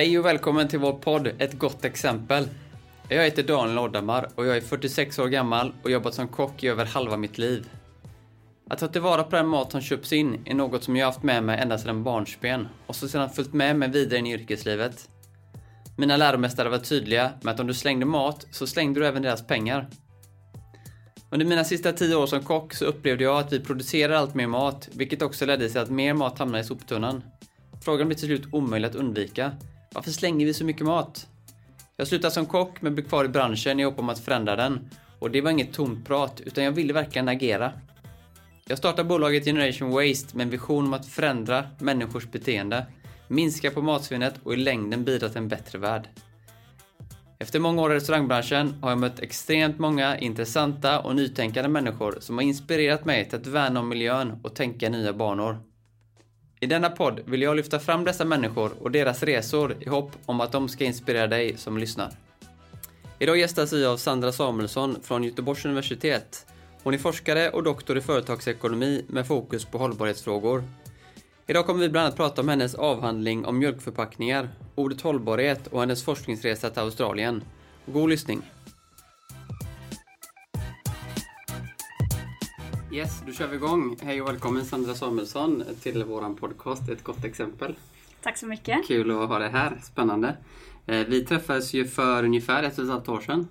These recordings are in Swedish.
Hej och välkommen till vår podd Ett gott exempel. Jag heter Daniel Oddamar och jag är 46 år gammal och jobbat som kock i över halva mitt liv. Att ta tillvara på den mat som köps in är något som jag haft med mig ända sedan barnsben och som sedan följt med mig vidare in i yrkeslivet. Mina läromästare var tydliga med att om du slängde mat så slängde du även deras pengar. Under mina sista tio år som kock så upplevde jag att vi producerar allt mer mat, vilket också ledde till att mer mat hamnade i soptunnan. Frågan blir till slut omöjlig att undvika. Varför slänger vi så mycket mat? Jag slutade som kock men blev kvar i branschen i hopp om att förändra den. Och det var inget tomt prat, utan jag ville verkligen agera. Jag startade bolaget Generation Waste med en vision om att förändra människors beteende, minska på matsvinnet och i längden bidra till en bättre värld. Efter många år i restaurangbranschen har jag mött extremt många intressanta och nytänkande människor som har inspirerat mig till att värna om miljön och tänka nya banor. I denna podd vill jag lyfta fram dessa människor och deras resor i hopp om att de ska inspirera dig som lyssnar. Idag gästas vi av Sandra Samuelsson från Göteborgs universitet. Hon är forskare och doktor i företagsekonomi med fokus på hållbarhetsfrågor. Idag kommer vi bland annat prata om hennes avhandling om mjölkförpackningar, ordet hållbarhet och hennes forskningsresa till Australien. God lyssning! Yes, då kör vi igång. Hej och välkommen Sandra Samuelsson till våran podcast Ett gott exempel. Tack så mycket. Kul att ha dig här, spännande. Eh, vi träffades ju för ungefär ett och ett halvt år sedan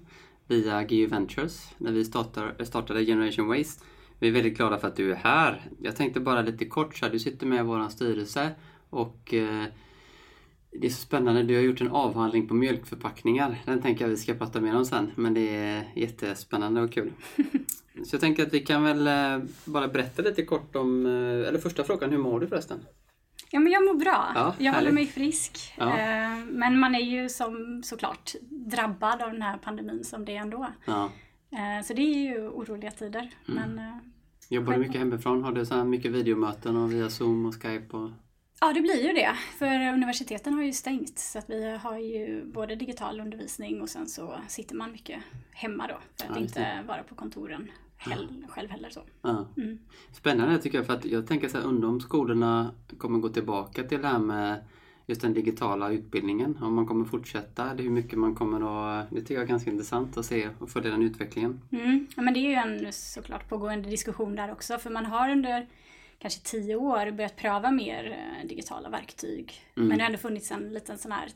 via GU Ventures när vi startade Generation Waste. Vi är väldigt glada för att du är här. Jag tänkte bara lite kort så här, du sitter med i vår styrelse och eh, det är så spännande, du har gjort en avhandling på mjölkförpackningar. Den tänker jag vi ska prata mer om sen, men det är jättespännande och kul. Så jag tänker att vi kan väl eh, bara berätta lite kort om, eh, eller första frågan, hur mår du förresten? Ja men jag mår bra. Ja, jag håller härligt. mig frisk. Ja. Eh, Men man är ju som såklart drabbad av den här pandemin som det är ändå. Ja. Så det är ju oroliga tider. Mm. Men Jobbar du mycket hemifrån? Har du så mycket videomöten och via Zoom och Skype? Och... ja det blir ju det. För universiteten har ju stängt. Så att vi har ju både digital undervisning och sen så sitter man mycket hemma då. För att Ja, inte vara på kontoren hel- själv heller så. Ja. Mm. Spännande tycker jag för att jag tänker så här undrar om skolorna kommer gå tillbaka till det här med just den digitala utbildningen. Om man kommer fortsätta eller hur mycket man kommer att... Det tycker jag är ganska intressant att se och följa den utvecklingen. Mm. Ja, men det är ju en såklart pågående diskussion där också. För man har under kanske tio år börjat pröva mer eh, digitala verktyg. Mm. Men det har ändå funnits en liten sån här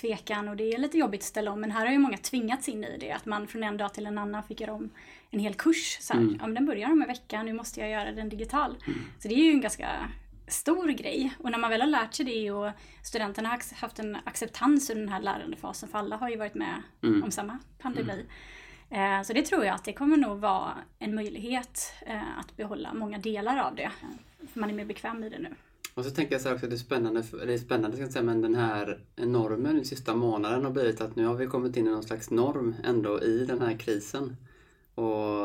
tvekan och det är lite jobbigt att ställa om. Men här har ju många tvingats in i det. Att man från en dag till en annan fick göra om en hel kurs. Så här, Mm. ja, men den börjar om en vecka, nu måste jag göra den digital. Så det är ju en ganska stor grej. Och när man väl har lärt sig det och studenterna har haft en acceptans under den här lärandefasen, för alla har ju varit med Mm. om samma pandemi. Eh, Så det tror jag att det kommer nog vara en möjlighet eh, att behålla många delar av det. För man är mer bekväm i det nu. Och så tänker jag så här också det är spännande, det är spännande ska jag säga, men den här normen den sista månaden har blivit att nu har vi kommit in i någon slags norm ändå i den här krisen. Och,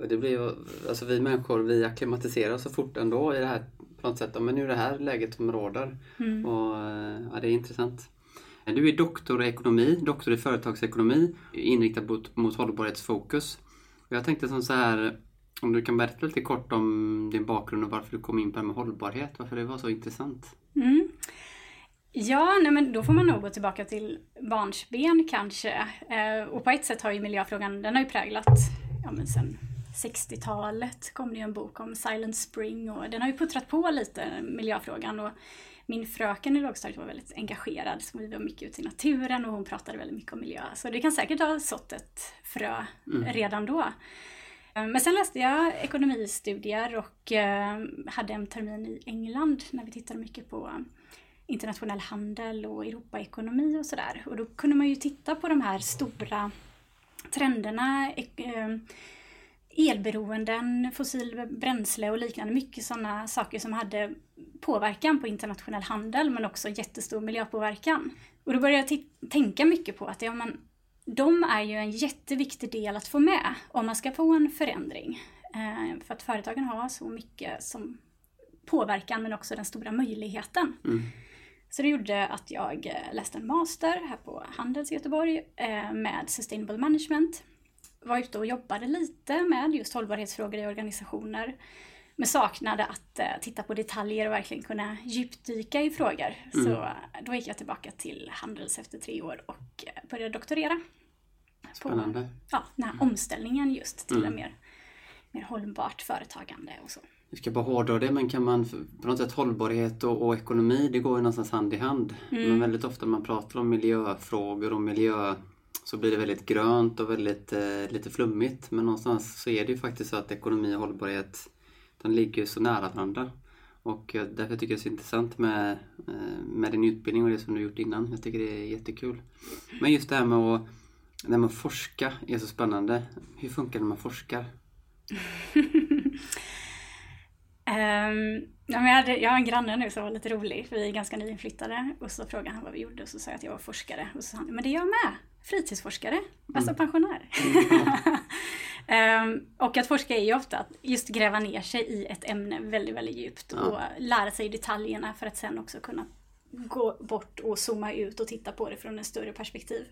och det blir ju- alltså vi människor vi akklimatiserar så fort ändå i det här på något sätt. Men nu är det här läget som råder. Mm. Och ja, det är intressant. Eh, du är doktor i ekonomi, doktor i företagsekonomi, inriktad mot, mot hållbarhetsfokus. Jag tänkte som så här, om du kan berätta lite kort om din bakgrund och varför du kom in på det med hållbarhet, varför det var så intressant. Mm. Ja, nej men då får man nog gå tillbaka till barnsben kanske. Eh, och på ett sätt har ju miljöfrågan, den har ju präglat, ja men sen 60-talet kom det ju en bok om Silent Spring och den har ju puttrat på lite miljöfrågan. Och min fröken i lågstadiet var väldigt engagerad, så vi var mycket ute i naturen och hon pratade väldigt mycket om miljö. Så det kan säkert ha sått ett frö redan då. Eh, Men sen läste jag ekonomistudier och eh, hade en termin i England när vi tittade mycket på internationell handel och Europaekonomi och sådär. Och då kunde man ju titta på de här stora trenderna, ek- eh, elberoenden, fossil bränsle och liknande. Mycket sådana saker som hade påverkan på internationell handel men också jättestor miljöpåverkan. Och då började jag tänka mycket på att ja, men, de är ju en jätteviktig del att få med om man ska få en förändring. Eh, för att företagen har så mycket som påverkan men också den stora möjligheten. Mm. Så det gjorde att jag eh, läste en master här på Handels i Göteborg eh, med Sustainable Management. Var ute och jobbade lite med just hållbarhetsfrågor i organisationer. men saknade att uh, titta på detaljer och verkligen kunna djupdyka i frågor. Mm. Så uh, då gick jag tillbaka till Handels efter tre år och började doktorera. Spännande. På, ja, den här omställningen just till mm. en mer, mer hållbart företagande och så. Vi ska bara hårdra det, men kan man på något sätt hållbarhet och, och ekonomi, det går ju någonstans hand i hand. Mm. Men väldigt ofta man pratar om miljöfrågor och miljö så blir det väldigt grönt och väldigt eh, lite flummigt. Men någonstans så är det ju faktiskt så att ekonomi och hållbarhet de ligger så nära varandra. Och eh, därför tycker jag det är så intressant med, eh, med din utbildning och det som du gjort innan. Jag tycker det är jättekul. Men just det här med att, när man forska är så spännande. Hur funkar det när man forskar? Um, jag, hade, jag har en granne nu som var lite rolig, för vi är ganska nyinflyttade. Och så frågade han vad vi gjorde och så sa jag att jag var forskare. Och så sa han, men det är jag med! Fritidsforskare, alltså mm. pensionär. um, och att forska är ju ofta att just gräva ner sig i ett ämne väldigt, väldigt djupt ja. och lära sig detaljerna för att sen också kunna gå bort och zooma ut och titta på det från ett större perspektiv.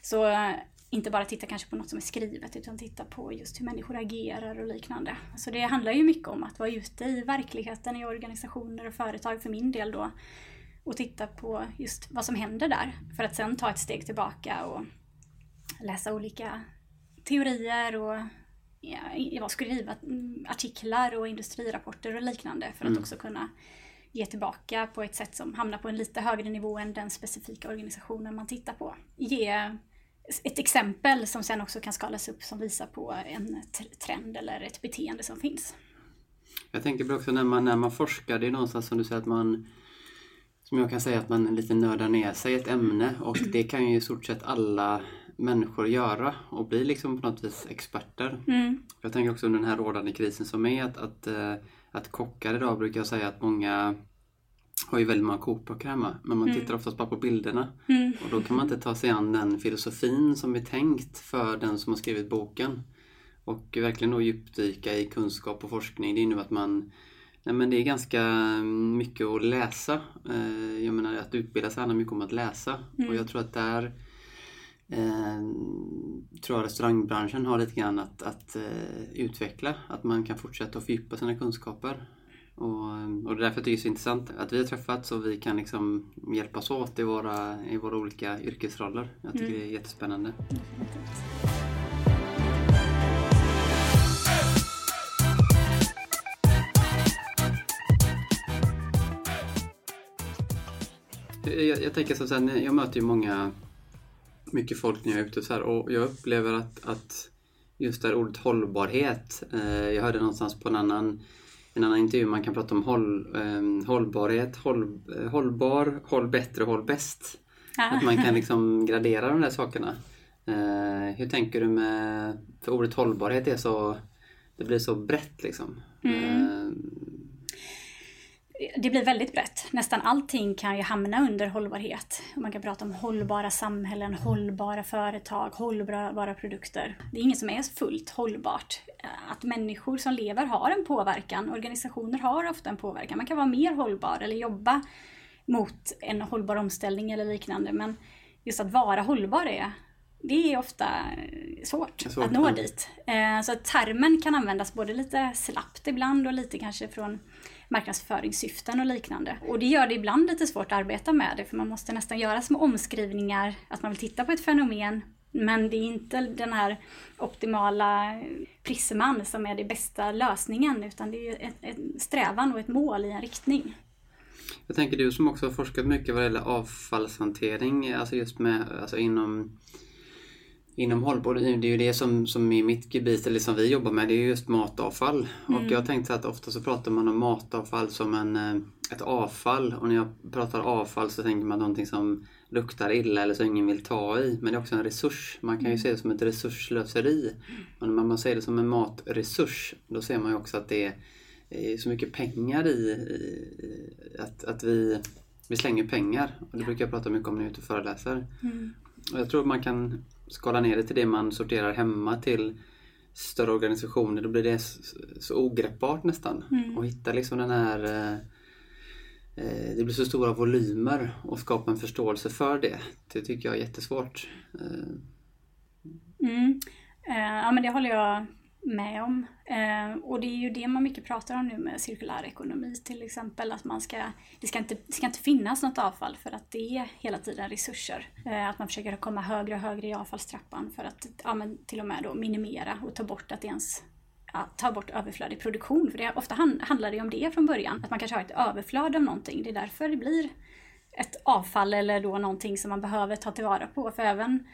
Så inte bara titta kanske på något som är skrivet utan titta på just hur människor agerar och liknande. Så det handlar ju mycket om att vara ute i verkligheten i organisationer och företag för min del då och titta på just vad som händer där för att sen ta ett steg tillbaka och läsa olika teorier och ja, skriva artiklar och industrirapporter och liknande för att mm. också kunna ge tillbaka på ett sätt som hamnar på en lite högre nivå än den specifika organisationen man tittar på. Ge ett exempel som sen också kan skalas upp som visar på en trend eller ett beteende som finns. Jag tänker också när man, när man forskar, det är någonstans som du säger att man som jag kan säga att man lite nördar ner sig i ett ämne och det kan ju i stort sett alla människor göra och bli liksom på något vis experter. Mm. Jag tänker också under den här rådande krisen som är att, att, eh, att kockar idag brukar jag säga att många har ju väldigt många kokböcker hemma men man mm. tittar oftast bara på bilderna. Mm. Och då kan man inte ta sig an den filosofin som är tänkt för den som har skrivit boken. Och verkligen då djupdyka i kunskap och forskning. Det innebär att man Nej, men det är ganska mycket att läsa. Eh, jag menar att utbilda sig handlar mycket om att läsa. Mm. Och jag tror att där eh, tror jag restaurangbranschen har lite grann att, att eh, utveckla. Att man kan fortsätta att fördjupa sina kunskaper. Och, och det är därför jag tycker det är så intressant att vi har träffats och vi kan liksom hjälpas åt i våra, i våra olika yrkesroller. Jag tycker mm. det är jättespännande. Jag, jag tänker så här, jag möter ju många, mycket folk när jag är ute så här, och jag upplever att, att just det här ordet hållbarhet, eh, jag hörde någonstans på en annan en annan intervju man kan prata om håll, eh, hållbarhet, håll, eh, hållbar, håll bättre, håll bäst. Ah. Att man kan liksom gradera de där sakerna. Eh, hur tänker du med, för ordet hållbarhet är så, det blir så brett liksom. Mm. Det blir väldigt brett. Nästan allting kan ju hamna under hållbarhet. Man kan prata om hållbara samhällen, hållbara företag, hållbara produkter. Det är inget som är fullt hållbart. Att människor som lever har en påverkan, organisationer har ofta en påverkan. Man kan vara mer hållbar eller jobba mot en hållbar omställning eller liknande. Men just att vara hållbar är det är ofta svårt, svårt att nå ja. dit. Eh, så termen kan användas både lite slappt ibland och lite kanske från marknadsföringssyften och liknande. Och det gör det ibland lite svårt att arbeta med det för man måste nästan göra små omskrivningar, att man vill titta på ett fenomen men det är inte den här optimala prisman som är den bästa lösningen utan det är en strävan och ett mål i en riktning. Jag tänker du som också har forskat mycket vad gäller avfallshantering, alltså just med, alltså inom Inom hållbar, det är ju det som, som är mitt gebit, eller som vi jobbar med, det är just matavfall. Mm. Och jag tänkte att ofta så pratar man om matavfall som en, eh, ett avfall. Och när jag pratar avfall så tänker man någonting som luktar illa eller som ingen vill ta i. Men det är också en resurs. Man kan ju mm. se det som ett resurslöseri. Och när man ser det som en matresurs, då ser man ju också att det är så mycket pengar i, i att, att vi, vi slänger pengar. Och det brukar jag prata mycket om när jag är ute och föreläser. Mm. Och jag tror man kan skala ner det till det man sorterar hemma till större organisationer, då blir det så, ogreppbart nästan. Mm. Och hitta liksom den här eh, eh, det blir så stora volymer och skapa en förståelse för det. Det tycker jag är jättesvårt. Eh. Mm. Ja men det håller jag med om. Eh, och det är ju det man mycket pratar om nu med cirkulär ekonomi till exempel. Att man ska, det, ska inte, det ska inte finnas något avfall för att det är hela tiden resurser. Eh, att man försöker komma högre och högre i avfallstrappan för att ja, men till och med då minimera och ta bort att det ens ja, ta bort överflödig produktion. För det, ofta handlar det om det från början. Att man kanske har ett överflöd av någonting. Det är därför det blir ett avfall eller då någonting som man behöver ta tillvara på. För även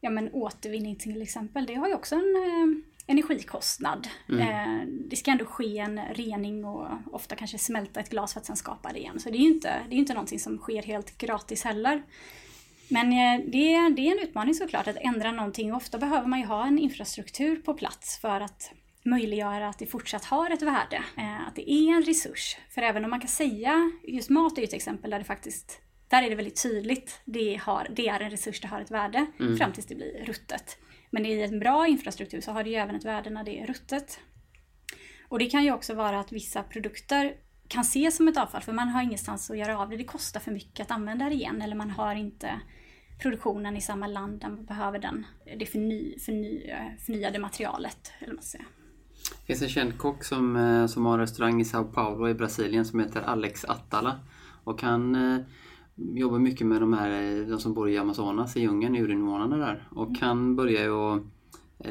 ja, men återvinning till exempel, det har ju också en eh, energikostnad. Mm. Eh, det ska ändå ske en rening och ofta kanske smälta ett glas för att sen skapa det igen. Så det är ju inte, det är inte någonting som sker helt gratis heller. Men eh, det, det är en utmaning såklart att ändra någonting. Ofta behöver man ju ha en infrastruktur på plats för att möjliggöra att det fortsatt har ett värde. Eh, att det är en resurs. För även om man kan säga, just mat är ju ett exempel där det faktiskt där är det väldigt tydligt. Det, har, det är en resurs, det har ett värde mm. fram tills det blir ruttet. Men i en bra infrastruktur så har det ju även ett värde när det är ruttet. Och det kan ju också vara att vissa produkter kan ses som ett avfall för man har ingenstans att göra av det. Det kostar för mycket att använda det igen eller man har inte produktionen i samma land där man behöver den, det förny, förny, förnyade materialet. Eller man säger. Det finns en känd kock som, eh, som har en restaurang i Sao Paulo i Brasilien som heter Alex Attala. Och han eh, jobbar mycket med de här de som bor i Amazonas, i djungeln, urinvånarna där. Och mm. han börjar ju att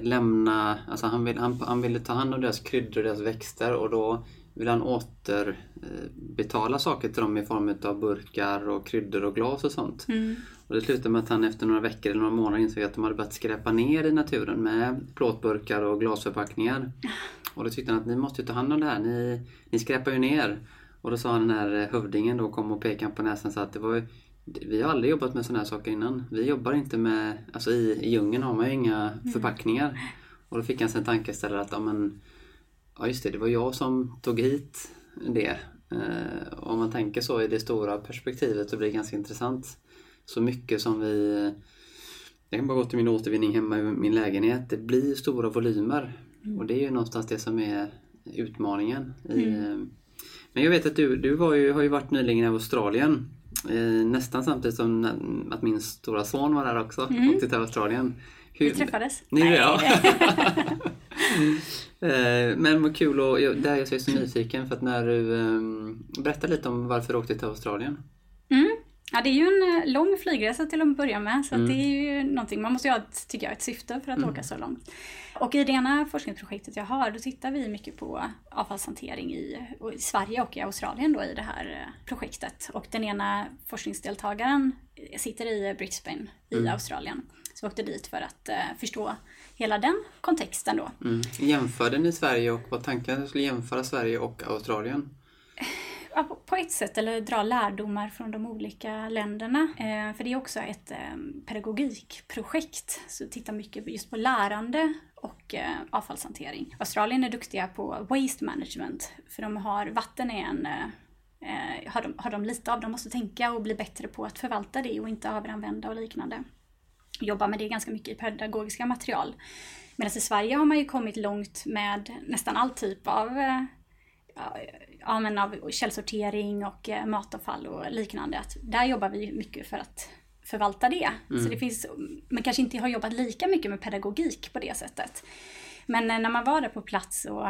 lämna, alltså han, vill, han, han ville ta hand om deras kryddor och deras växter och då vill han återbetala saker till dem i form av burkar och kryddor och glas och sånt. Mm. Och det slutade med att han efter några veckor eller några månader insåg att de hade börjat skräpa ner i naturen med plåtburkar och glasförpackningar. Och då tyckte han att ni måste ta hand om det här, ni, ni skräpar ju ner. Och då sa den här hövdingen då, kom och pekade på näsan så att det var vi har aldrig jobbat med sådana här saker innan. Vi jobbar inte med, alltså i, i djungeln har man ju inga mm. förpackningar. Och då fick han sig en tankeställare att, ja men, ja just det, det var jag som tog hit det. Eh, om man tänker så i det stora perspektivet så blir det ganska intressant. Så mycket som vi, jag kan bara gå till min återvinning hemma i min lägenhet, det blir stora volymer. Mm. Och det är ju någonstans det som är utmaningen. I, mm men jag vet att du, du ju, har ju varit nyligen i Australien. Eh, nästan samtidigt som att min stora son var där också. Mm. Åkte till Australien. Hur, Vi träffades. Ni, Nej. Ja. eh, men vad kul och jag, där jag är så nyfiken för att när du eh, berättar lite om varför du åkte till Australien. Mm. Ja, det är ju en eh, lång flygresa till att börja med, så mm. det är ju någonting, man måste ju ha ett, tycker jag, ett syfte för att mm. åka så långt. Och i det ena forskningsprojektet jag har, då tittar vi mycket på avfallshantering i, i Sverige och i Australien då i det här eh, projektet. Och den ena forskningsdeltagaren sitter i Brisbane i mm. Australien. Så vi åkte dit för att uh, förstå hela den kontexten då. Mm. Jämförde ni Sverige och vad tanken skulle jämföra Sverige och Australien? På ett sätt, eller dra lärdomar från de olika länderna. Eh, för det är också ett ehm, pedagogikprojekt, så titta mycket just på lärande och eh, avfallshantering. Australien är duktiga på waste management, för de har, vatten är en eh, har de, har de lite av. De måste tänka och bli bättre på att förvalta det och inte överanvända och liknande. Jobba med det ganska mycket i pedagogiska material. Medan i Sverige har man ju kommit långt med nästan all typ av ja, men av källsortering och eh, matavfall och liknande. Att där jobbar vi mycket för att förvalta det. Mm. Så det finns, man kanske inte har jobbat lika mycket med pedagogik på det sättet. Men eh, när man var där på plats och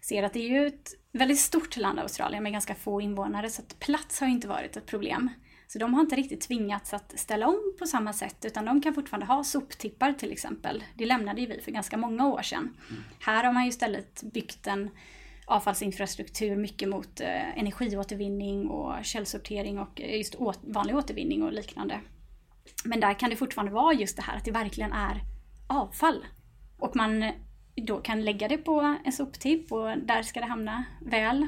ser att det är ju ett väldigt stort land Australien med ganska få invånare så att plats har inte varit ett problem. Så de har inte riktigt tvingats att ställa om på samma sätt utan de kan fortfarande ha soptippar till exempel. Det lämnade ju vi för ganska många år sedan. Mm. Här har man ju istället byggt en avfallsinfrastruktur mycket mot eh, energiåtervinning och källsortering och eh, just å, vanlig återvinning och liknande. Men där kan det fortfarande vara just det här att det verkligen är avfall. Och man eh, då kan lägga det på en soptipp och där ska det hamna väl.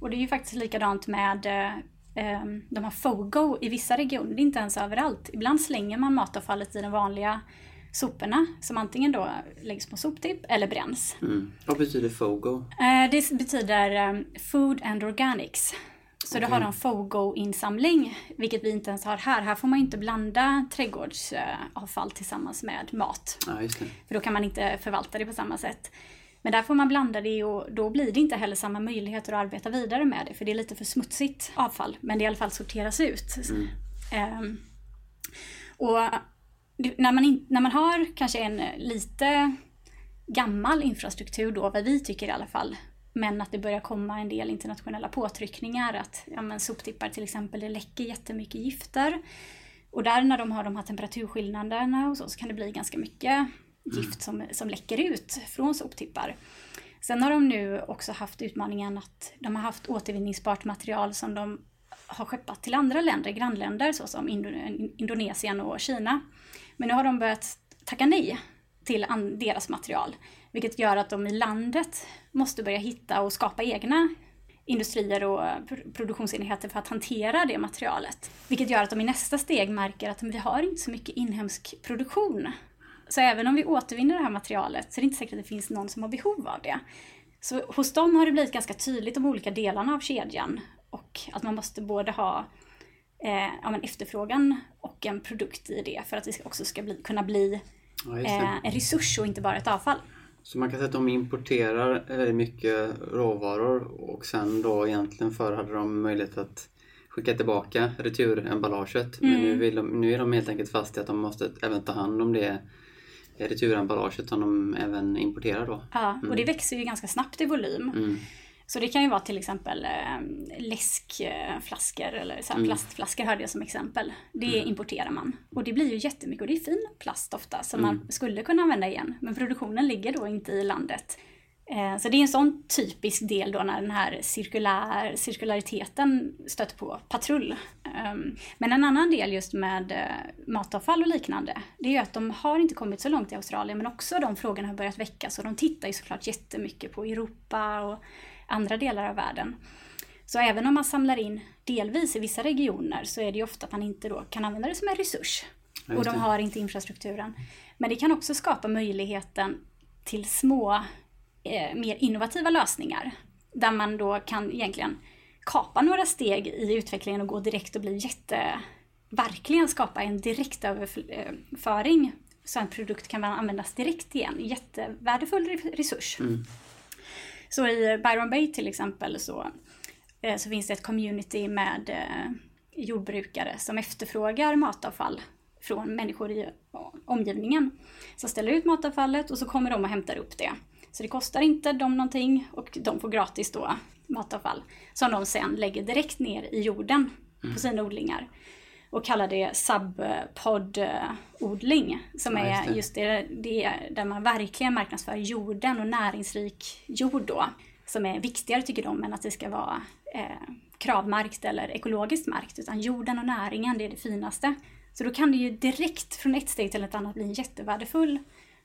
Och det är ju faktiskt likadant med eh, ehm, de har FOGO i vissa regioner, det är inte ens överallt. Ibland slänger man matavfallet i den vanliga soporna som antingen då läggs på soptipp eller bränns. Mm. Vad betyder FOGO? Eh, det betyder um, Food and Organics. Så okay. då har de FOGO-insamling, vilket vi inte ens har här. Här får man inte blanda trädgårdsavfall tillsammans med mat. Ja, För då kan man inte förvalta det på samma sätt. Men där får man blanda det och då blir det inte heller samma möjligheter att arbeta vidare med det, för det är lite för smutsigt avfall. Men det i alla fall sorteras ut. Mm. Um, och när man, in, när man har kanske en lite gammal infrastruktur då, vad vi tycker i alla fall. Men att det börjar komma en del internationella påtryckningar att ja, men soptippar till exempel, det läcker jättemycket gifter. Och där när de har de här temperaturskillnaderna och så, så kan det bli ganska mycket gift som, som läcker ut från soptippar. Sen har de nu också haft utmaningen att de har haft återvinningsbart material som de har skeppat till andra länder, grannländer såsom Indonesien och Kina. Men nu har de börjat tacka nej till deras material. Vilket gör att de i landet måste börja hitta och skapa egna industrier och eh, produktionsenheter för att hantera det materialet. Vilket gör att de i nästa steg märker att vi har inte så mycket inhemsk produktion. Så även om vi återvinner det här materialet så är det inte säkert att det finns någon som har behov av det. Så hos dem har det blivit ganska tydligt de olika delarna av kedjan och att man måste både ha eh, ja, efterfrågan och en produkt i det för att det också ska bli, kunna bli ja, eh, en resurs och inte bara ett avfall. Så man kan säga att de importerar väldigt mycket råvaror och sen då egentligen förr hade de möjlighet att skicka tillbaka returemballaget. Mm. Men nu, vill de, nu är de helt enkelt fast i att de måste även ta hand om det returemballaget som de även importerar då. Ja, och det mm. växer ju ganska snabbt i volym. Mm. Så det kan ju vara till exempel eh, läskflaskor eller så mm. plastflaskor hörde jag som exempel. Det mm. importerar man. Och det blir ju jättemycket och det är fin plast ofta som mm. man skulle kunna använda igen. Men produktionen ligger då inte i landet. Eh, så det är en sån typisk del då när den här cirkulär, cirkulariteten stöter på patrull. Ehm, men en annan del just med eh, matavfall och liknande, det är ju att de har inte kommit så långt i Australien men också de frågorna har börjat väckas och de tittar ju såklart jättemycket på Europa och andra delar av världen. Så även om man samlar in delvis i vissa regioner så är det ju ofta att man inte då kan använda det som en resurs. Och de har inte infrastrukturen. Men det kan också skapa möjligheten till små, eh, mer innovativa lösningar. Där man då kan egentligen kapa några steg i utvecklingen och gå direkt och bli jätte... Verkligen skapa en direktöverföring så en produkt kan användas direkt igen. Jättevärdefull resurs. Mm. Så i Byron Bay till exempel så, eh, så finns det ett community med eh, jordbrukare som efterfrågar matavfall från människor i omgivningen. Så ställer ut matavfallet och så kommer de och hämtar upp det. Så det kostar inte dem någonting och de får gratis då matavfall som de sen lägger direkt ner i jorden på mm. sina odlingar och kallar det subpoddodling. Som ja, är just det, det där man verkligen marknadsför jorden och näringsrik jord då. Som är viktigare tycker de än att det ska vara eh, kravmärkt eller ekologiskt märkt. Utan jorden och näringen, det är det finaste. Så då kan det ju direkt från ett steg till ett annat bli en jättevärdefull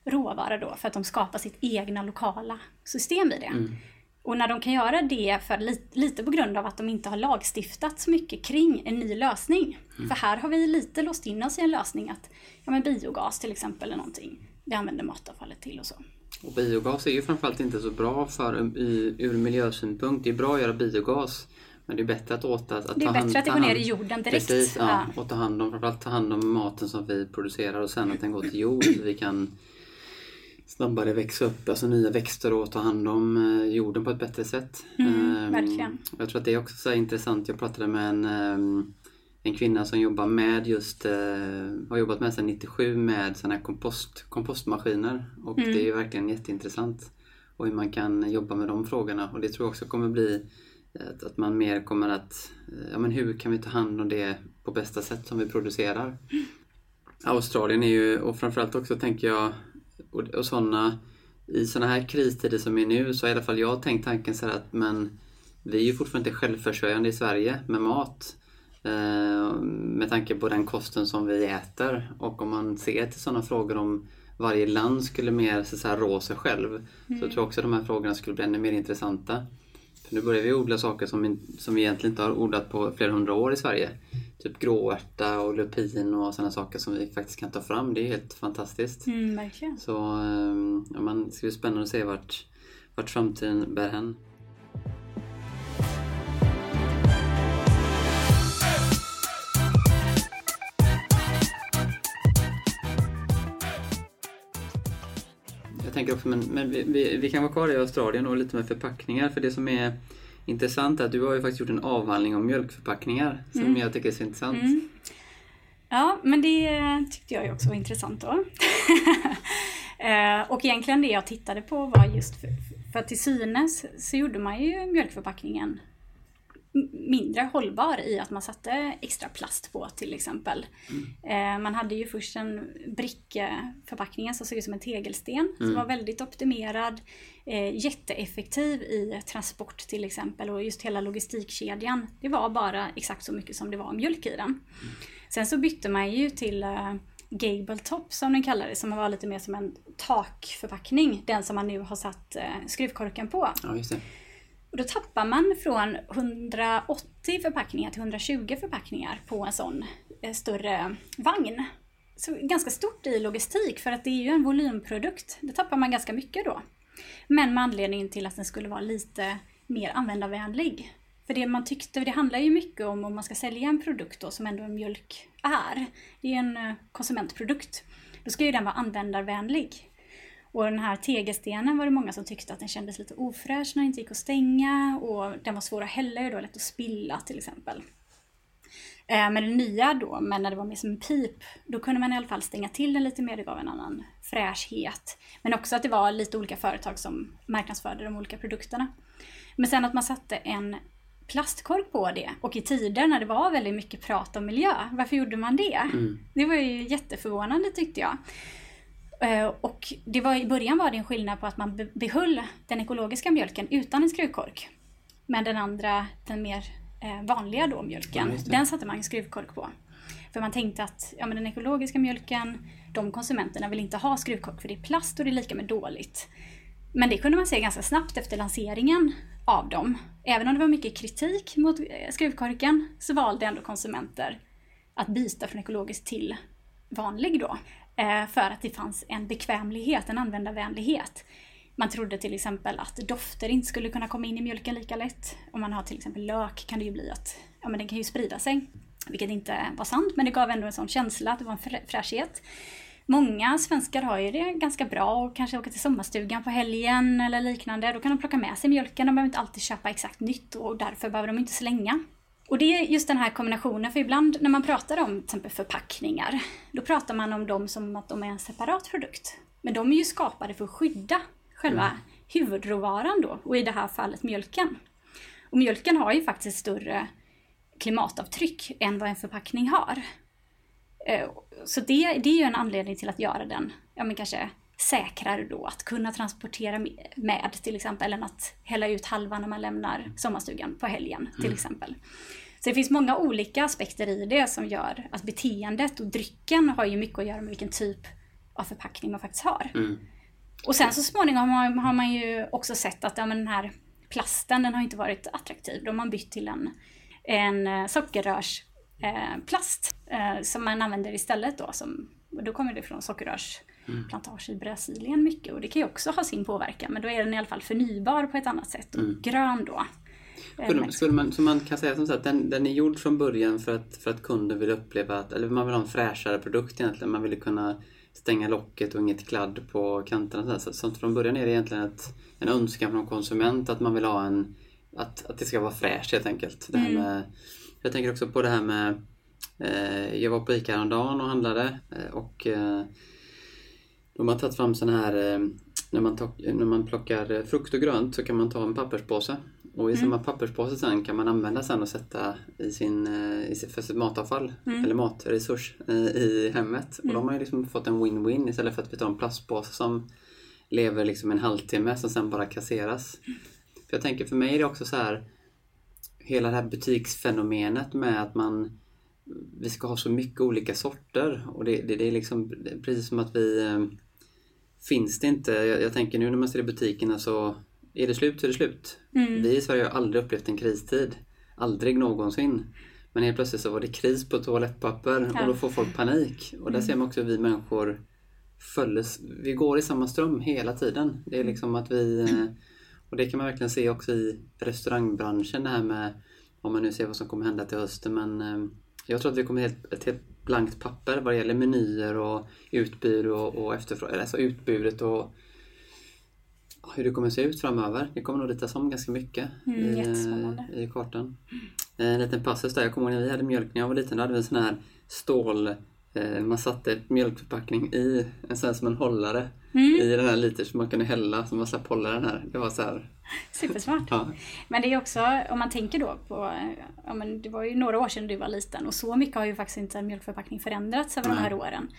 råvara då för att de skapar sitt egna lokala system i det. Mm. Och när de kan göra det för lite, lite på grund av att de inte har lagstiftat så mycket kring en ny lösning. Mm. För här har vi lite låst in oss i en lösning att ja, men biogas till exempel eller någonting. Det använder matavfallet till och så. Och biogas är ju framförallt inte så bra för, i, ur miljösynpunkt. Det är bra att göra biogas men det är bättre att åta att Det är bättre hand, att det går ner i jorden direkt. Precis, ja, ja. Och ta hand om, framförallt ta hand om maten som vi producerar och sen att den går till jord. vi kan snabbare växa upp, alltså nya växter och ta hand om eh, jorden på ett bättre sätt. Mm, ehm, verkligen. Jag tror att det är också så intressant. Jag pratade med en, ehm, en kvinna som jobbar med just, eh, har jobbat med sedan 97 med sådana här kompost, kompostmaskiner och mm. det är verkligen jätteintressant. Och hur man kan jobba med de frågorna och det tror jag också kommer bli att, man mer kommer att, ja men hur kan vi ta hand om det på bästa sätt som vi producerar? Mm. Australien är ju, och framförallt också tänker jag och, och såna, i sådana här kristider som är nu så har i alla fall jag tänkt tanken så här att men vi är ju fortfarande inte självförsörjande i Sverige med mat. Eh, med tanke på den kosten som vi äter och om man ser till sådana frågor om varje land skulle mer så här, rå sig själv mm. så tror jag också att de här frågorna skulle bli ännu mer intressanta. För nu börjar vi odla saker som, som vi egentligen inte har odlat på flera hundra år i Sverige typ gråärta och lupin och sådana saker som vi faktiskt kan ta fram. Det är helt fantastiskt. Mm, verkligen. Så ehm, ja, man, det ska bli spännande att se vart, vart framtiden bär hän. Jag tänker också, men, men vi, vi, vi, kan vara kvar i Australien och lite med förpackningar för det som är intressant att du har ju faktiskt gjort en avhandling om mjölkförpackningar som mm. jag tycker är så intressant. Mm. Ja, men det tyckte jag ju också var intressant då. Eh, och egentligen det jag tittade på var just för, för till synes så gjorde man ju mjölkförpackningen mindre hållbar i att man satte extra plast på till exempel. Mm. Eh, man hade ju först en brickförpackning som såg ut som en tegelsten mm. som var väldigt optimerad, eh, jätteeffektiv i transport till exempel och just hela logistikkedjan. Det var bara exakt så mycket som det var mjölk i den. Mm. Sen så bytte man ju till eh, Gable Top som den kallades, som var lite mer som en takförpackning. Den som man nu har satt eh, skruvkorken på. Ja. Och då tappar man från 180 förpackningar till 120 förpackningar på en sån eh, större vagn. Så ganska stort i logistik för att det är ju en volymprodukt. Det tappar man ganska mycket då. Men med anledning till att den skulle vara lite mer användarvänlig. För det man tyckte, det handlar ju mycket om om man ska sälja en produkt då som ändå en mjölk är. Det är en eh, konsumentprodukt. Då ska ju den vara användarvänlig. Och den här tegelstenen var det många som tyckte att den kändes lite ofräsch när den inte gick att stänga och den var svår att hälla och lätt att spilla till exempel. Eh, men det nya då, men när det var mer som en pip, då kunde man i alla fall stänga till den lite mer, det gav en annan fräschhet. Men också att det var lite olika företag som marknadsförde de olika produkterna. Men sen att man satte en plastkork på det och i tider när det var väldigt mycket prat om miljö, varför gjorde man det? Mm. Det var ju jätteförvånande tyckte jag. Eh, och det var, i början var det en skillnad på att man behöll den ekologiska mjölken utan en skruvkork. Men den andra, den mer eh, vanliga då mjölken, ja, den satte man en skruvkork på. För man tänkte att ja, men den ekologiska mjölken, de konsumenterna vill inte ha skruvkork för det är plast och det är lika med dåligt. Men det kunde man se ganska snabbt efter lanseringen av dem. Även om det var mycket kritik mot eh, skruvkorken så valde ändå konsumenter att byta från ekologiskt till vanlig då. Eh, för att det fanns en bekvämlighet, en användarvänlighet. Man trodde till exempel att dofter inte skulle kunna komma in i mjölken lika lätt. Om man har till exempel lök kan det ju bli att ja, men den kan ju sprida sig. Vilket inte var sant, men det gav ändå en sån känsla att det var en fräschhet. Många svenskar har ju det ganska bra och kanske åker till sommarstugan på helgen eller liknande. Då kan de plocka med sig mjölken, de behöver inte alltid köpa exakt nytt och därför behöver de inte slänga. Och det är just den här kombinationen, för ibland när man pratar om till exempel förpackningar, då pratar man om dem som att de är en separat produkt. Men de är ju skapade för att skydda själva mm. huvudråvaran då, och i det här fallet mjölken. Och mjölken har ju faktiskt större klimatavtryck än vad en förpackning har. Eh, så det, det är ju en anledning till att göra den, ja men kanske säkrare då att kunna transportera med till exempel än att hälla ut halva när man lämnar sommarstugan på helgen till mm. exempel. Så det finns många olika aspekter i det som gör att beteendet och drycken har ju mycket att göra med vilken typ av förpackning man faktiskt har. Mm. Och sen så småningom har man ju också sett att ja, men den här plasten den har inte varit attraktiv. Då har man bytt till en, en eh, sockerrörsplast eh, eh, som man använder istället då. Som, då kommer det från sockerrörsplantage i Brasilien mycket och det kan ju också ha sin påverkan men då är den i alla fall förnybar på ett annat sätt och mm. grön då. Skulle, skulle man, så man kan säga som så att den, den är gjord från början för att, för att kunden vill uppleva att, eller man vill ha en fräschare produkt egentligen. Man vill kunna stänga locket och inget kladd på kanterna. Så, så från början är det egentligen ett, en önskan från konsument att man vill ha en, att, att det ska vara fräscht helt enkelt. Det här mm. med, jag tänker också på det här med, eh, jag var på ICA häromdagen och handlade eh, och eh, de har tagit fram sådana här, eh, när man, när man plockar frukt och grönt så kan man ta en papperspåse och i mm. samma papperspåse sen kan man använda sen och sätta i sin, eh, i sin, för sitt matavfall mm. eller matresurs i, i hemmet. Mm. Och då har man ju liksom fått en win-win istället för att vi tar en plastpåse som lever liksom en halvtimme som sen bara kasseras. För jag tänker för mig är det också så här hela det här butiksfenomenet med att man vi ska ha så mycket olika sorter och det, det, det är liksom precis som att vi eh, finns det inte. Jag, jag tänker nu när man ser i butikerna så är det slut så är det slut. Mm. Vi i Sverige har aldrig upplevt en kristid. Aldrig någonsin. Men helt plötsligt så var det kris på toalettpapper ja. och då får folk panik. Och där mm. ser man också att vi människor följes, vi går i samma ström hela tiden. Det är liksom att vi eh, och det kan man verkligen se också i restaurangbranschen det här med om man nu ser vad som kommer hända till hösten men eh, jag tror att vi kommer helt, ett helt blankt papper vad det gäller menyer och utbud och, och efterfrågan, alltså utbudet och hur det kommer att se ut framöver. Det kommer nog ritas om ganska mycket mm, i, i kartan. En liten passus där, jag kommer ihåg när vi hade mjölk när jag var liten, då hade vi en sån här stål eh, man satte mjölkförpackning i en sån här som en hållare i den här liter som man kunde hälla som massa pollen den här. Det var så här. Supersmart. Ja. Men det är också, om man tänker då på, ja men det var ju några år sedan du var liten och så mycket har ju faktiskt inte en mjölkförpackning förändrats över de här åren.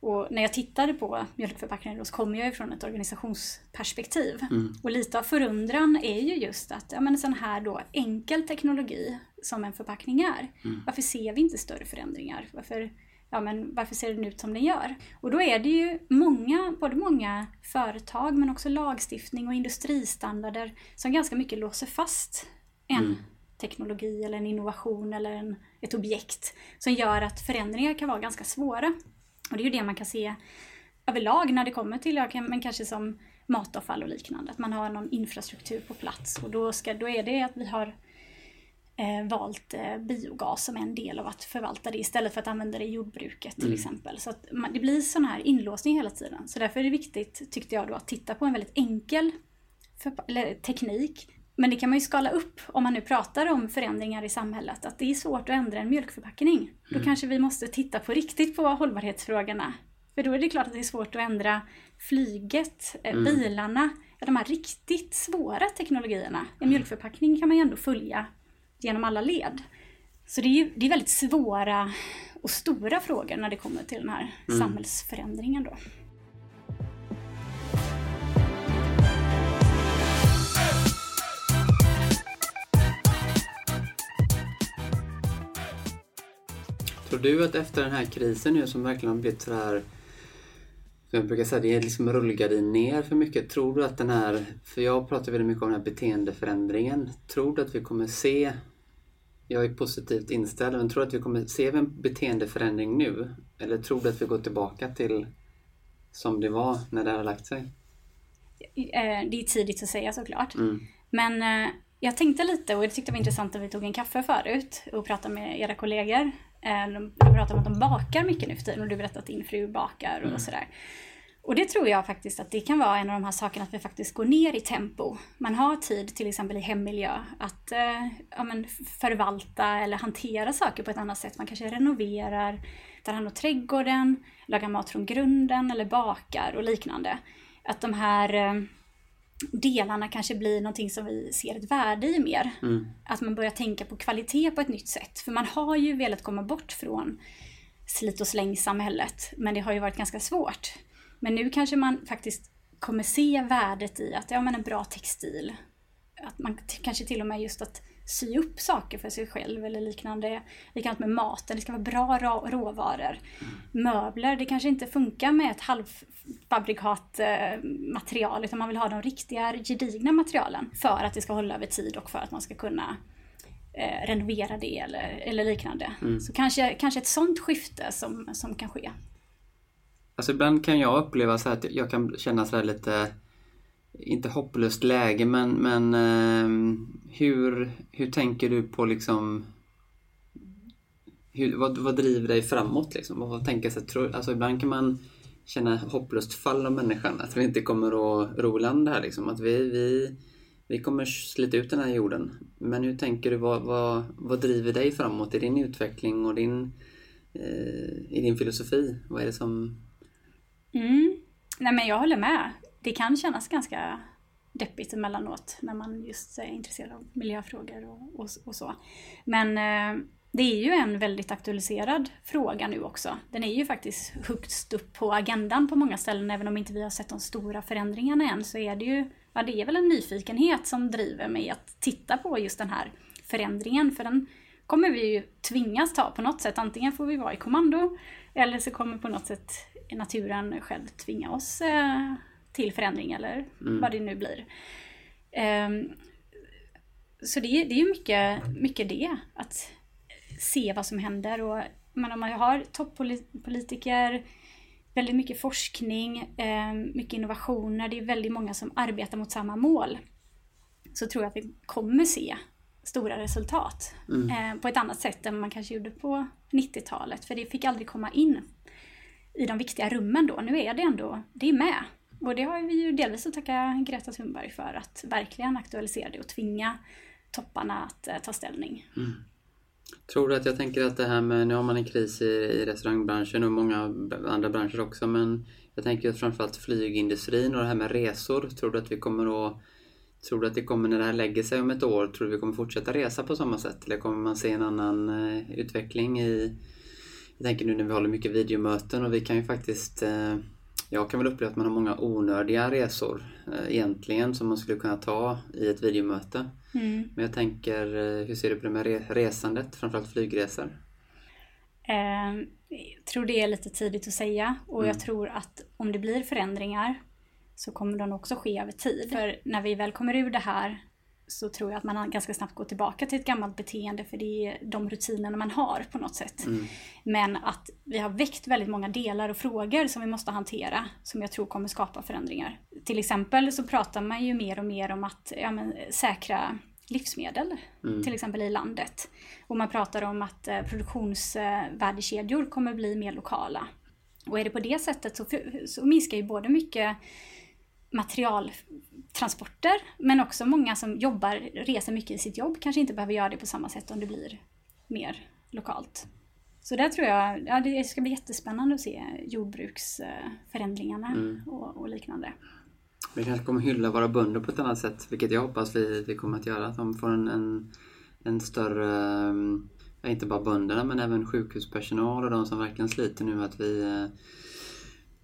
Och när jag tittade på mjölkförpackningar så kommer jag från ett organisationsperspektiv. Och lite av förundran är ju just att ja, men en sån här då enkel teknologi som en förpackning är. Varför ser vi inte större förändringar? Varför, ja, men varför ser den ut som den gör? Och då är det ju många, både många företag men också lagstiftning och industristandarder som ganska mycket låser fast en teknologi eller en innovation eller en, ett objekt som gör att förändringar kan vara ganska svåra. Och det är ju det man kan se överlag när det kommer till, men kanske som matavfall och liknande. Att man har någon infrastruktur på plats och då, ska, då är det att vi har eh, valt eh, biogas som en del av att förvalta det istället för att använda det i jordbruket till exempel. Så att man, det blir sån här inlåsning hela tiden. Så därför är det viktigt, tyckte jag då, att titta på en väldigt enkel förpa- eller, teknik. Men det kan man ju skala upp om man nu pratar om förändringar i samhället. Att det är svårt att ändra en mjölkförpackning. Då kanske vi måste titta på riktigt på hållbarhetsfrågorna. För då är det klart att det är svårt att ändra flyget, eh, bilarna, ja, de här riktigt svåra teknologierna. En mjölkförpackning kan man ju ändå följa genom alla led. Så det är, ju, det är väldigt svåra och stora frågor när det kommer till den här samhällsförändringen då. Tror du att efter den här krisen nu som verkligen har blivit så här som jag brukar säga, det är liksom rullgardin ner för mycket. Tror du att den här, för jag pratar väldigt mycket om den här beteendeförändringen. Tror du att vi kommer se, jag är positivt inställd, men tror du att vi kommer se en beteendeförändring nu? Eller tror du att vi går tillbaka till som det var när det har lagt sig? Eh, Det är tidigt att säga såklart. Mm. Men eh, jag tänkte lite och jag tyckte det var intressant att vi tog en kaffe förut och pratade med era kollegor. Eh, De pratade om att de bakar mycket nu för tiden och du berättade att din fru bakar och sådär. Och det tror jag faktiskt att det kan vara en av de här sakerna att vi faktiskt går ner i tempo. Man har tid till exempel i hemmiljö att eh, ja, men förvalta eller hantera saker på ett annat sätt. Man kanske renoverar, tar hand om trädgården, lagar mat från grunden eller bakar och liknande. Att de här eh, delarna kanske blir någonting som vi ser ett värde i mer. Att man börjar tänka på kvalitet på ett nytt sätt. För man har ju velat komma bort från slit och släng-samhället, men det har ju varit ganska svårt. Men nu kanske man faktiskt kommer se värdet i att, ja men en bra textil, att man kanske till och med just att sy upp saker för sig själv eller liknande. Likadant med maten, det ska vara bra rå- råvaror. Möbler, det kanske inte funkar med ett halvfabrikat eh, material utan man vill ha de riktiga gedigna materialen för att det ska hålla över tid och för att man ska kunna eh, renovera det eller, eller liknande. Så kanske, kanske ett sånt skifte som, som kan ske. Alltså ibland kan jag uppleva så här att jag kan känna så här lite, inte hopplöst läge, men, men eh, hur, hur tänker du på liksom hur, vad, vad driver dig framåt liksom? Vad, vad tänker sig, tror, alltså ibland kan man känna hopplöst fall av människan, att vi inte kommer att ro land här liksom. Att vi, vi, vi kommer slita ut den här jorden. Men hur tänker du, vad, vad, vad driver dig framåt i din utveckling och din, eh, i din filosofi? Vad är det som Mm. Nej men jag håller med. Det kan kännas ganska deppigt emellanåt när man just är intresserad av miljöfrågor och, och, och så. Men eh, det är ju en väldigt aktualiserad fråga nu också. Den är ju faktiskt högst upp på agendan på många ställen. Även om inte vi har sett de stora förändringarna än så är det ju, ja det är väl en nyfikenhet som driver mig att titta på just den här förändringen. För den kommer vi ju tvingas ta på något sätt. Antingen får vi vara i kommando eller så kommer på något sätt naturen själv tvinga oss eh, till förändring eller vad det nu blir. Ehm, så det, det är ju mycket, mycket det, att se vad som händer. Och, men om man har toppolitiker, väldigt mycket forskning, eh, mycket innovationer, det är väldigt många som arbetar mot samma mål. Så tror jag att vi kommer se stora resultat eh, på ett annat sätt än man kanske gjorde på 90-talet. För det fick aldrig komma in i de viktiga rummen då. Nu är det ändå, det är med. Och det har vi ju delvis att tacka Greta Thunberg för att verkligen aktualisera det och tvinga topparna att eh, ta ställning. Mm. Tror du att jag tänker att det här med, nu har man en kris i, i restaurangbranschen och många andra branscher också men jag tänker framförallt flygindustrin och det här med resor. Tror du att vi kommer att Tror du att det kommer, när det här lägger sig om ett år, tror du vi kommer fortsätta resa på samma sätt? Eller kommer man se en annan eh, utveckling i... Jag tänker nu när vi håller mycket videomöten och vi kan ju faktiskt... Eh, jag kan väl uppleva att man har många onödiga resor uh, egentligen som man skulle kunna ta i ett videomöte. Mm. Men jag tänker, hur ser du på det med resandet, framförallt flygresor? Jag tror det är lite tidigt att säga och mm. jag tror att om det blir förändringar så kommer den också ske över tid. För när vi väl kommer ur det här så tror jag att man ganska snabbt går tillbaka till ett gammalt beteende för det är de rutinerna man har på något sätt. Mm. Men att vi har väckt väldigt många delar och frågor som vi måste hantera som jag tror kommer skapa förändringar. Till exempel så pratar man ju mer och mer om att ja, men, säkra livsmedel, mm. till exempel i landet. Och man pratar om att eh, produktionsvärdekedjor kommer bli mer lokala. Och är det på det sättet så, så minskar ju både mycket materialtransporter men också många som jobbar, reser mycket i sitt jobb kanske inte behöver göra det på samma sätt om det blir mer lokalt. Så där tror jag, ja, det ska bli jättespännande att se jordbruksförändringarna mm. och, och, liknande. Vi kanske kommer hylla våra bönder på ett annat sätt, vilket jag hoppas vi, vi kommer att göra. Att de får en, en, en större, inte bara bönderna men även sjukhuspersonal och de som verkligen sliter nu att vi eh,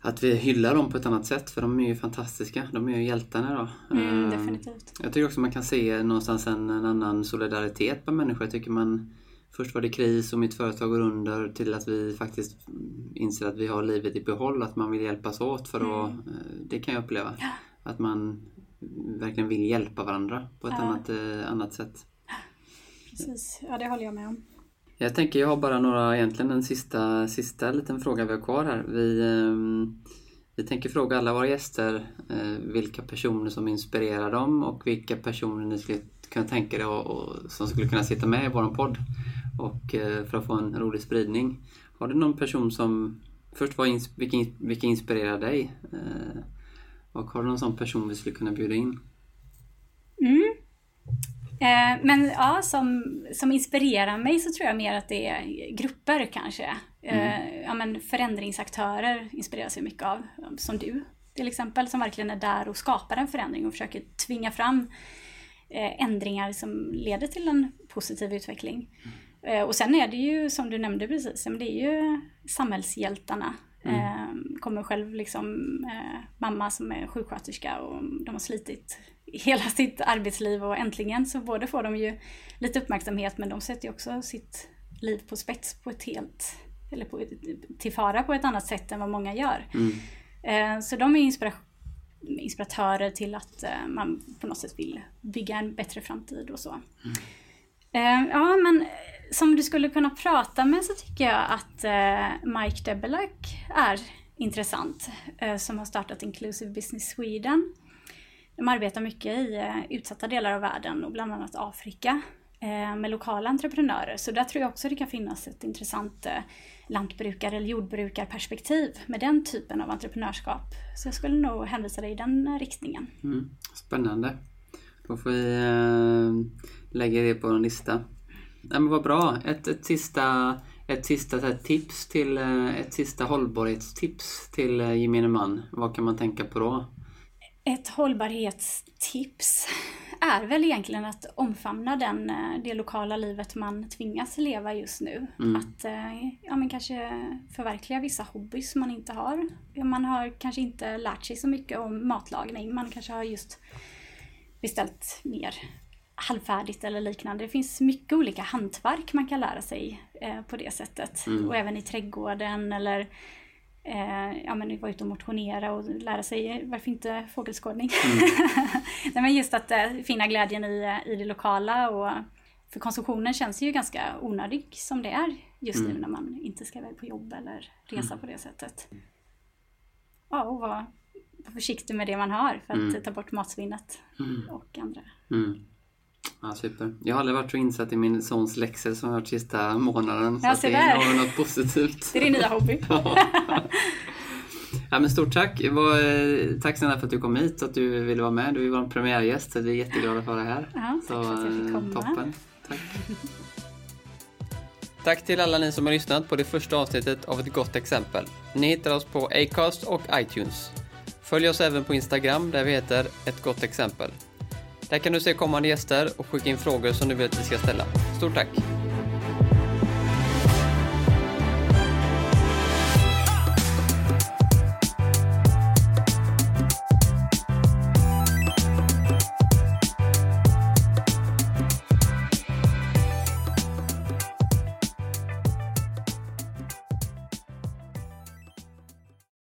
att vi hyllar dem på ett annat sätt för de är ju fantastiska. De är ju hjältarna då. Mm, definitivt. Jag tycker också man kan se någonstans en, en annan solidaritet bland människor. Jag tycker man Först var det kris och mitt företag går under till att vi faktiskt inser att vi har livet i behåll. Att man vill hjälpas åt för att, mm. Eh, det kan jag uppleva. Ja. Att man verkligen vill hjälpa varandra på ett ja. annat, eh, annat sätt. Precis, ja det håller jag med om. Jag tänker, jag har bara några, egentligen en sista, sista liten fråga vi har kvar här. Vi, ehm, vi tänker fråga alla våra gäster eh, vilka personer som inspirerar dem och vilka personer ni skulle kunna tänka er och, och, som skulle kunna sitta med i vår podd och eh, för att få en rolig spridning. Har du någon person som, först var vilka, vilka inspirerar dig? Eh, och har du någon sån person vi skulle kunna bjuda in? Eh, men ja, som, som inspirerar mig så tror jag mer att det är grupper kanske. Eh, mm. ja, men förändringsaktörer inspireras jag mycket av. Som du till exempel, som verkligen är där och skapar en förändring och försöker tvinga fram eh, ändringar som leder till en positiv utveckling. Mm. Och sen är det ju, som du nämnde precis, det är ju samhällshjältarna. Mm. Kommer själv liksom mamma som är sjuksköterska och de har slitit hela sitt arbetsliv och äntligen så både får de ju lite uppmärksamhet men de sätter ju också sitt liv på spets på ett helt, eller på, till fara på ett annat sätt än vad många gör. Mm. Eh, så de är inspira inspiratörer till att eh, man på något sätt vill bygga en bättre framtid och så. Mm. Eh, ja men som du skulle kunna prata med så tycker jag att Mike Debelak är intressant som har startat Inclusive Business Sweden. De arbetar mycket i eh, utsatta delar av världen och bland annat Afrika eh, med lokala entreprenörer. Så där tror jag också det kan finnas ett intressant eh, lantbrukar eller jordbrukarperspektiv med den typen av entreprenörskap. Så jag skulle nog hänvisa dig i den riktningen. Mm, spännande. Då får vi lägga det på en lista. Nej, men vad bra. Ett, ett sista, ett sista här, tips till, ett sista hållbarhetstips till gemene man. Vad kan man tänka på då? Ett hållbarhetstips är väl egentligen att omfamna den, eh, det lokala livet man tvingas leva just nu. Mm. Att eh, ja, men kanske förverkliga vissa hobbys man inte har. Man har kanske inte lärt sig så mycket om matlagning. Man kanske har just beställt mer halvfärdigt eller liknande. Det finns mycket olika hantverk man kan lära sig eh, på det sättet. Mm. Och även i trädgården eller eh, ja, men vara ute och motionera och lära sig, varför inte fågelskådning? Mm. Nej, men just att eh, finna glädjen i, i det lokala och för konsumtionen känns ju ganska onödig som det är just mm. nu när man inte ska iväg på jobb eller resa mm. på det sättet. Ja, och vara, försiktig med det man har för att mm. ta bort matsvinnet mm. och andra. Ja, super. Jag har aldrig varit så insatt i min sons läxor som jag varit sista månaden. Ja, så det är något positivt. Det är din nya hobby. ja. men stort tack. Var, tack snälla för att du kom hit och att du ville vara med. Du är vår premiärgäst så vi är jätteglada för dig här. Ja, tack så, för att jag fick komma. Toppen. Tack. Tack till alla ni som har lyssnat på det första avsnittet av Ett gott exempel. Ni hittar oss på Acast och iTunes. Följ oss även på Instagram där vi heter Ett gott exempel. Där kan du se kommande gäster och skicka in frågor som du vill att vi ska ställa. Stort tack!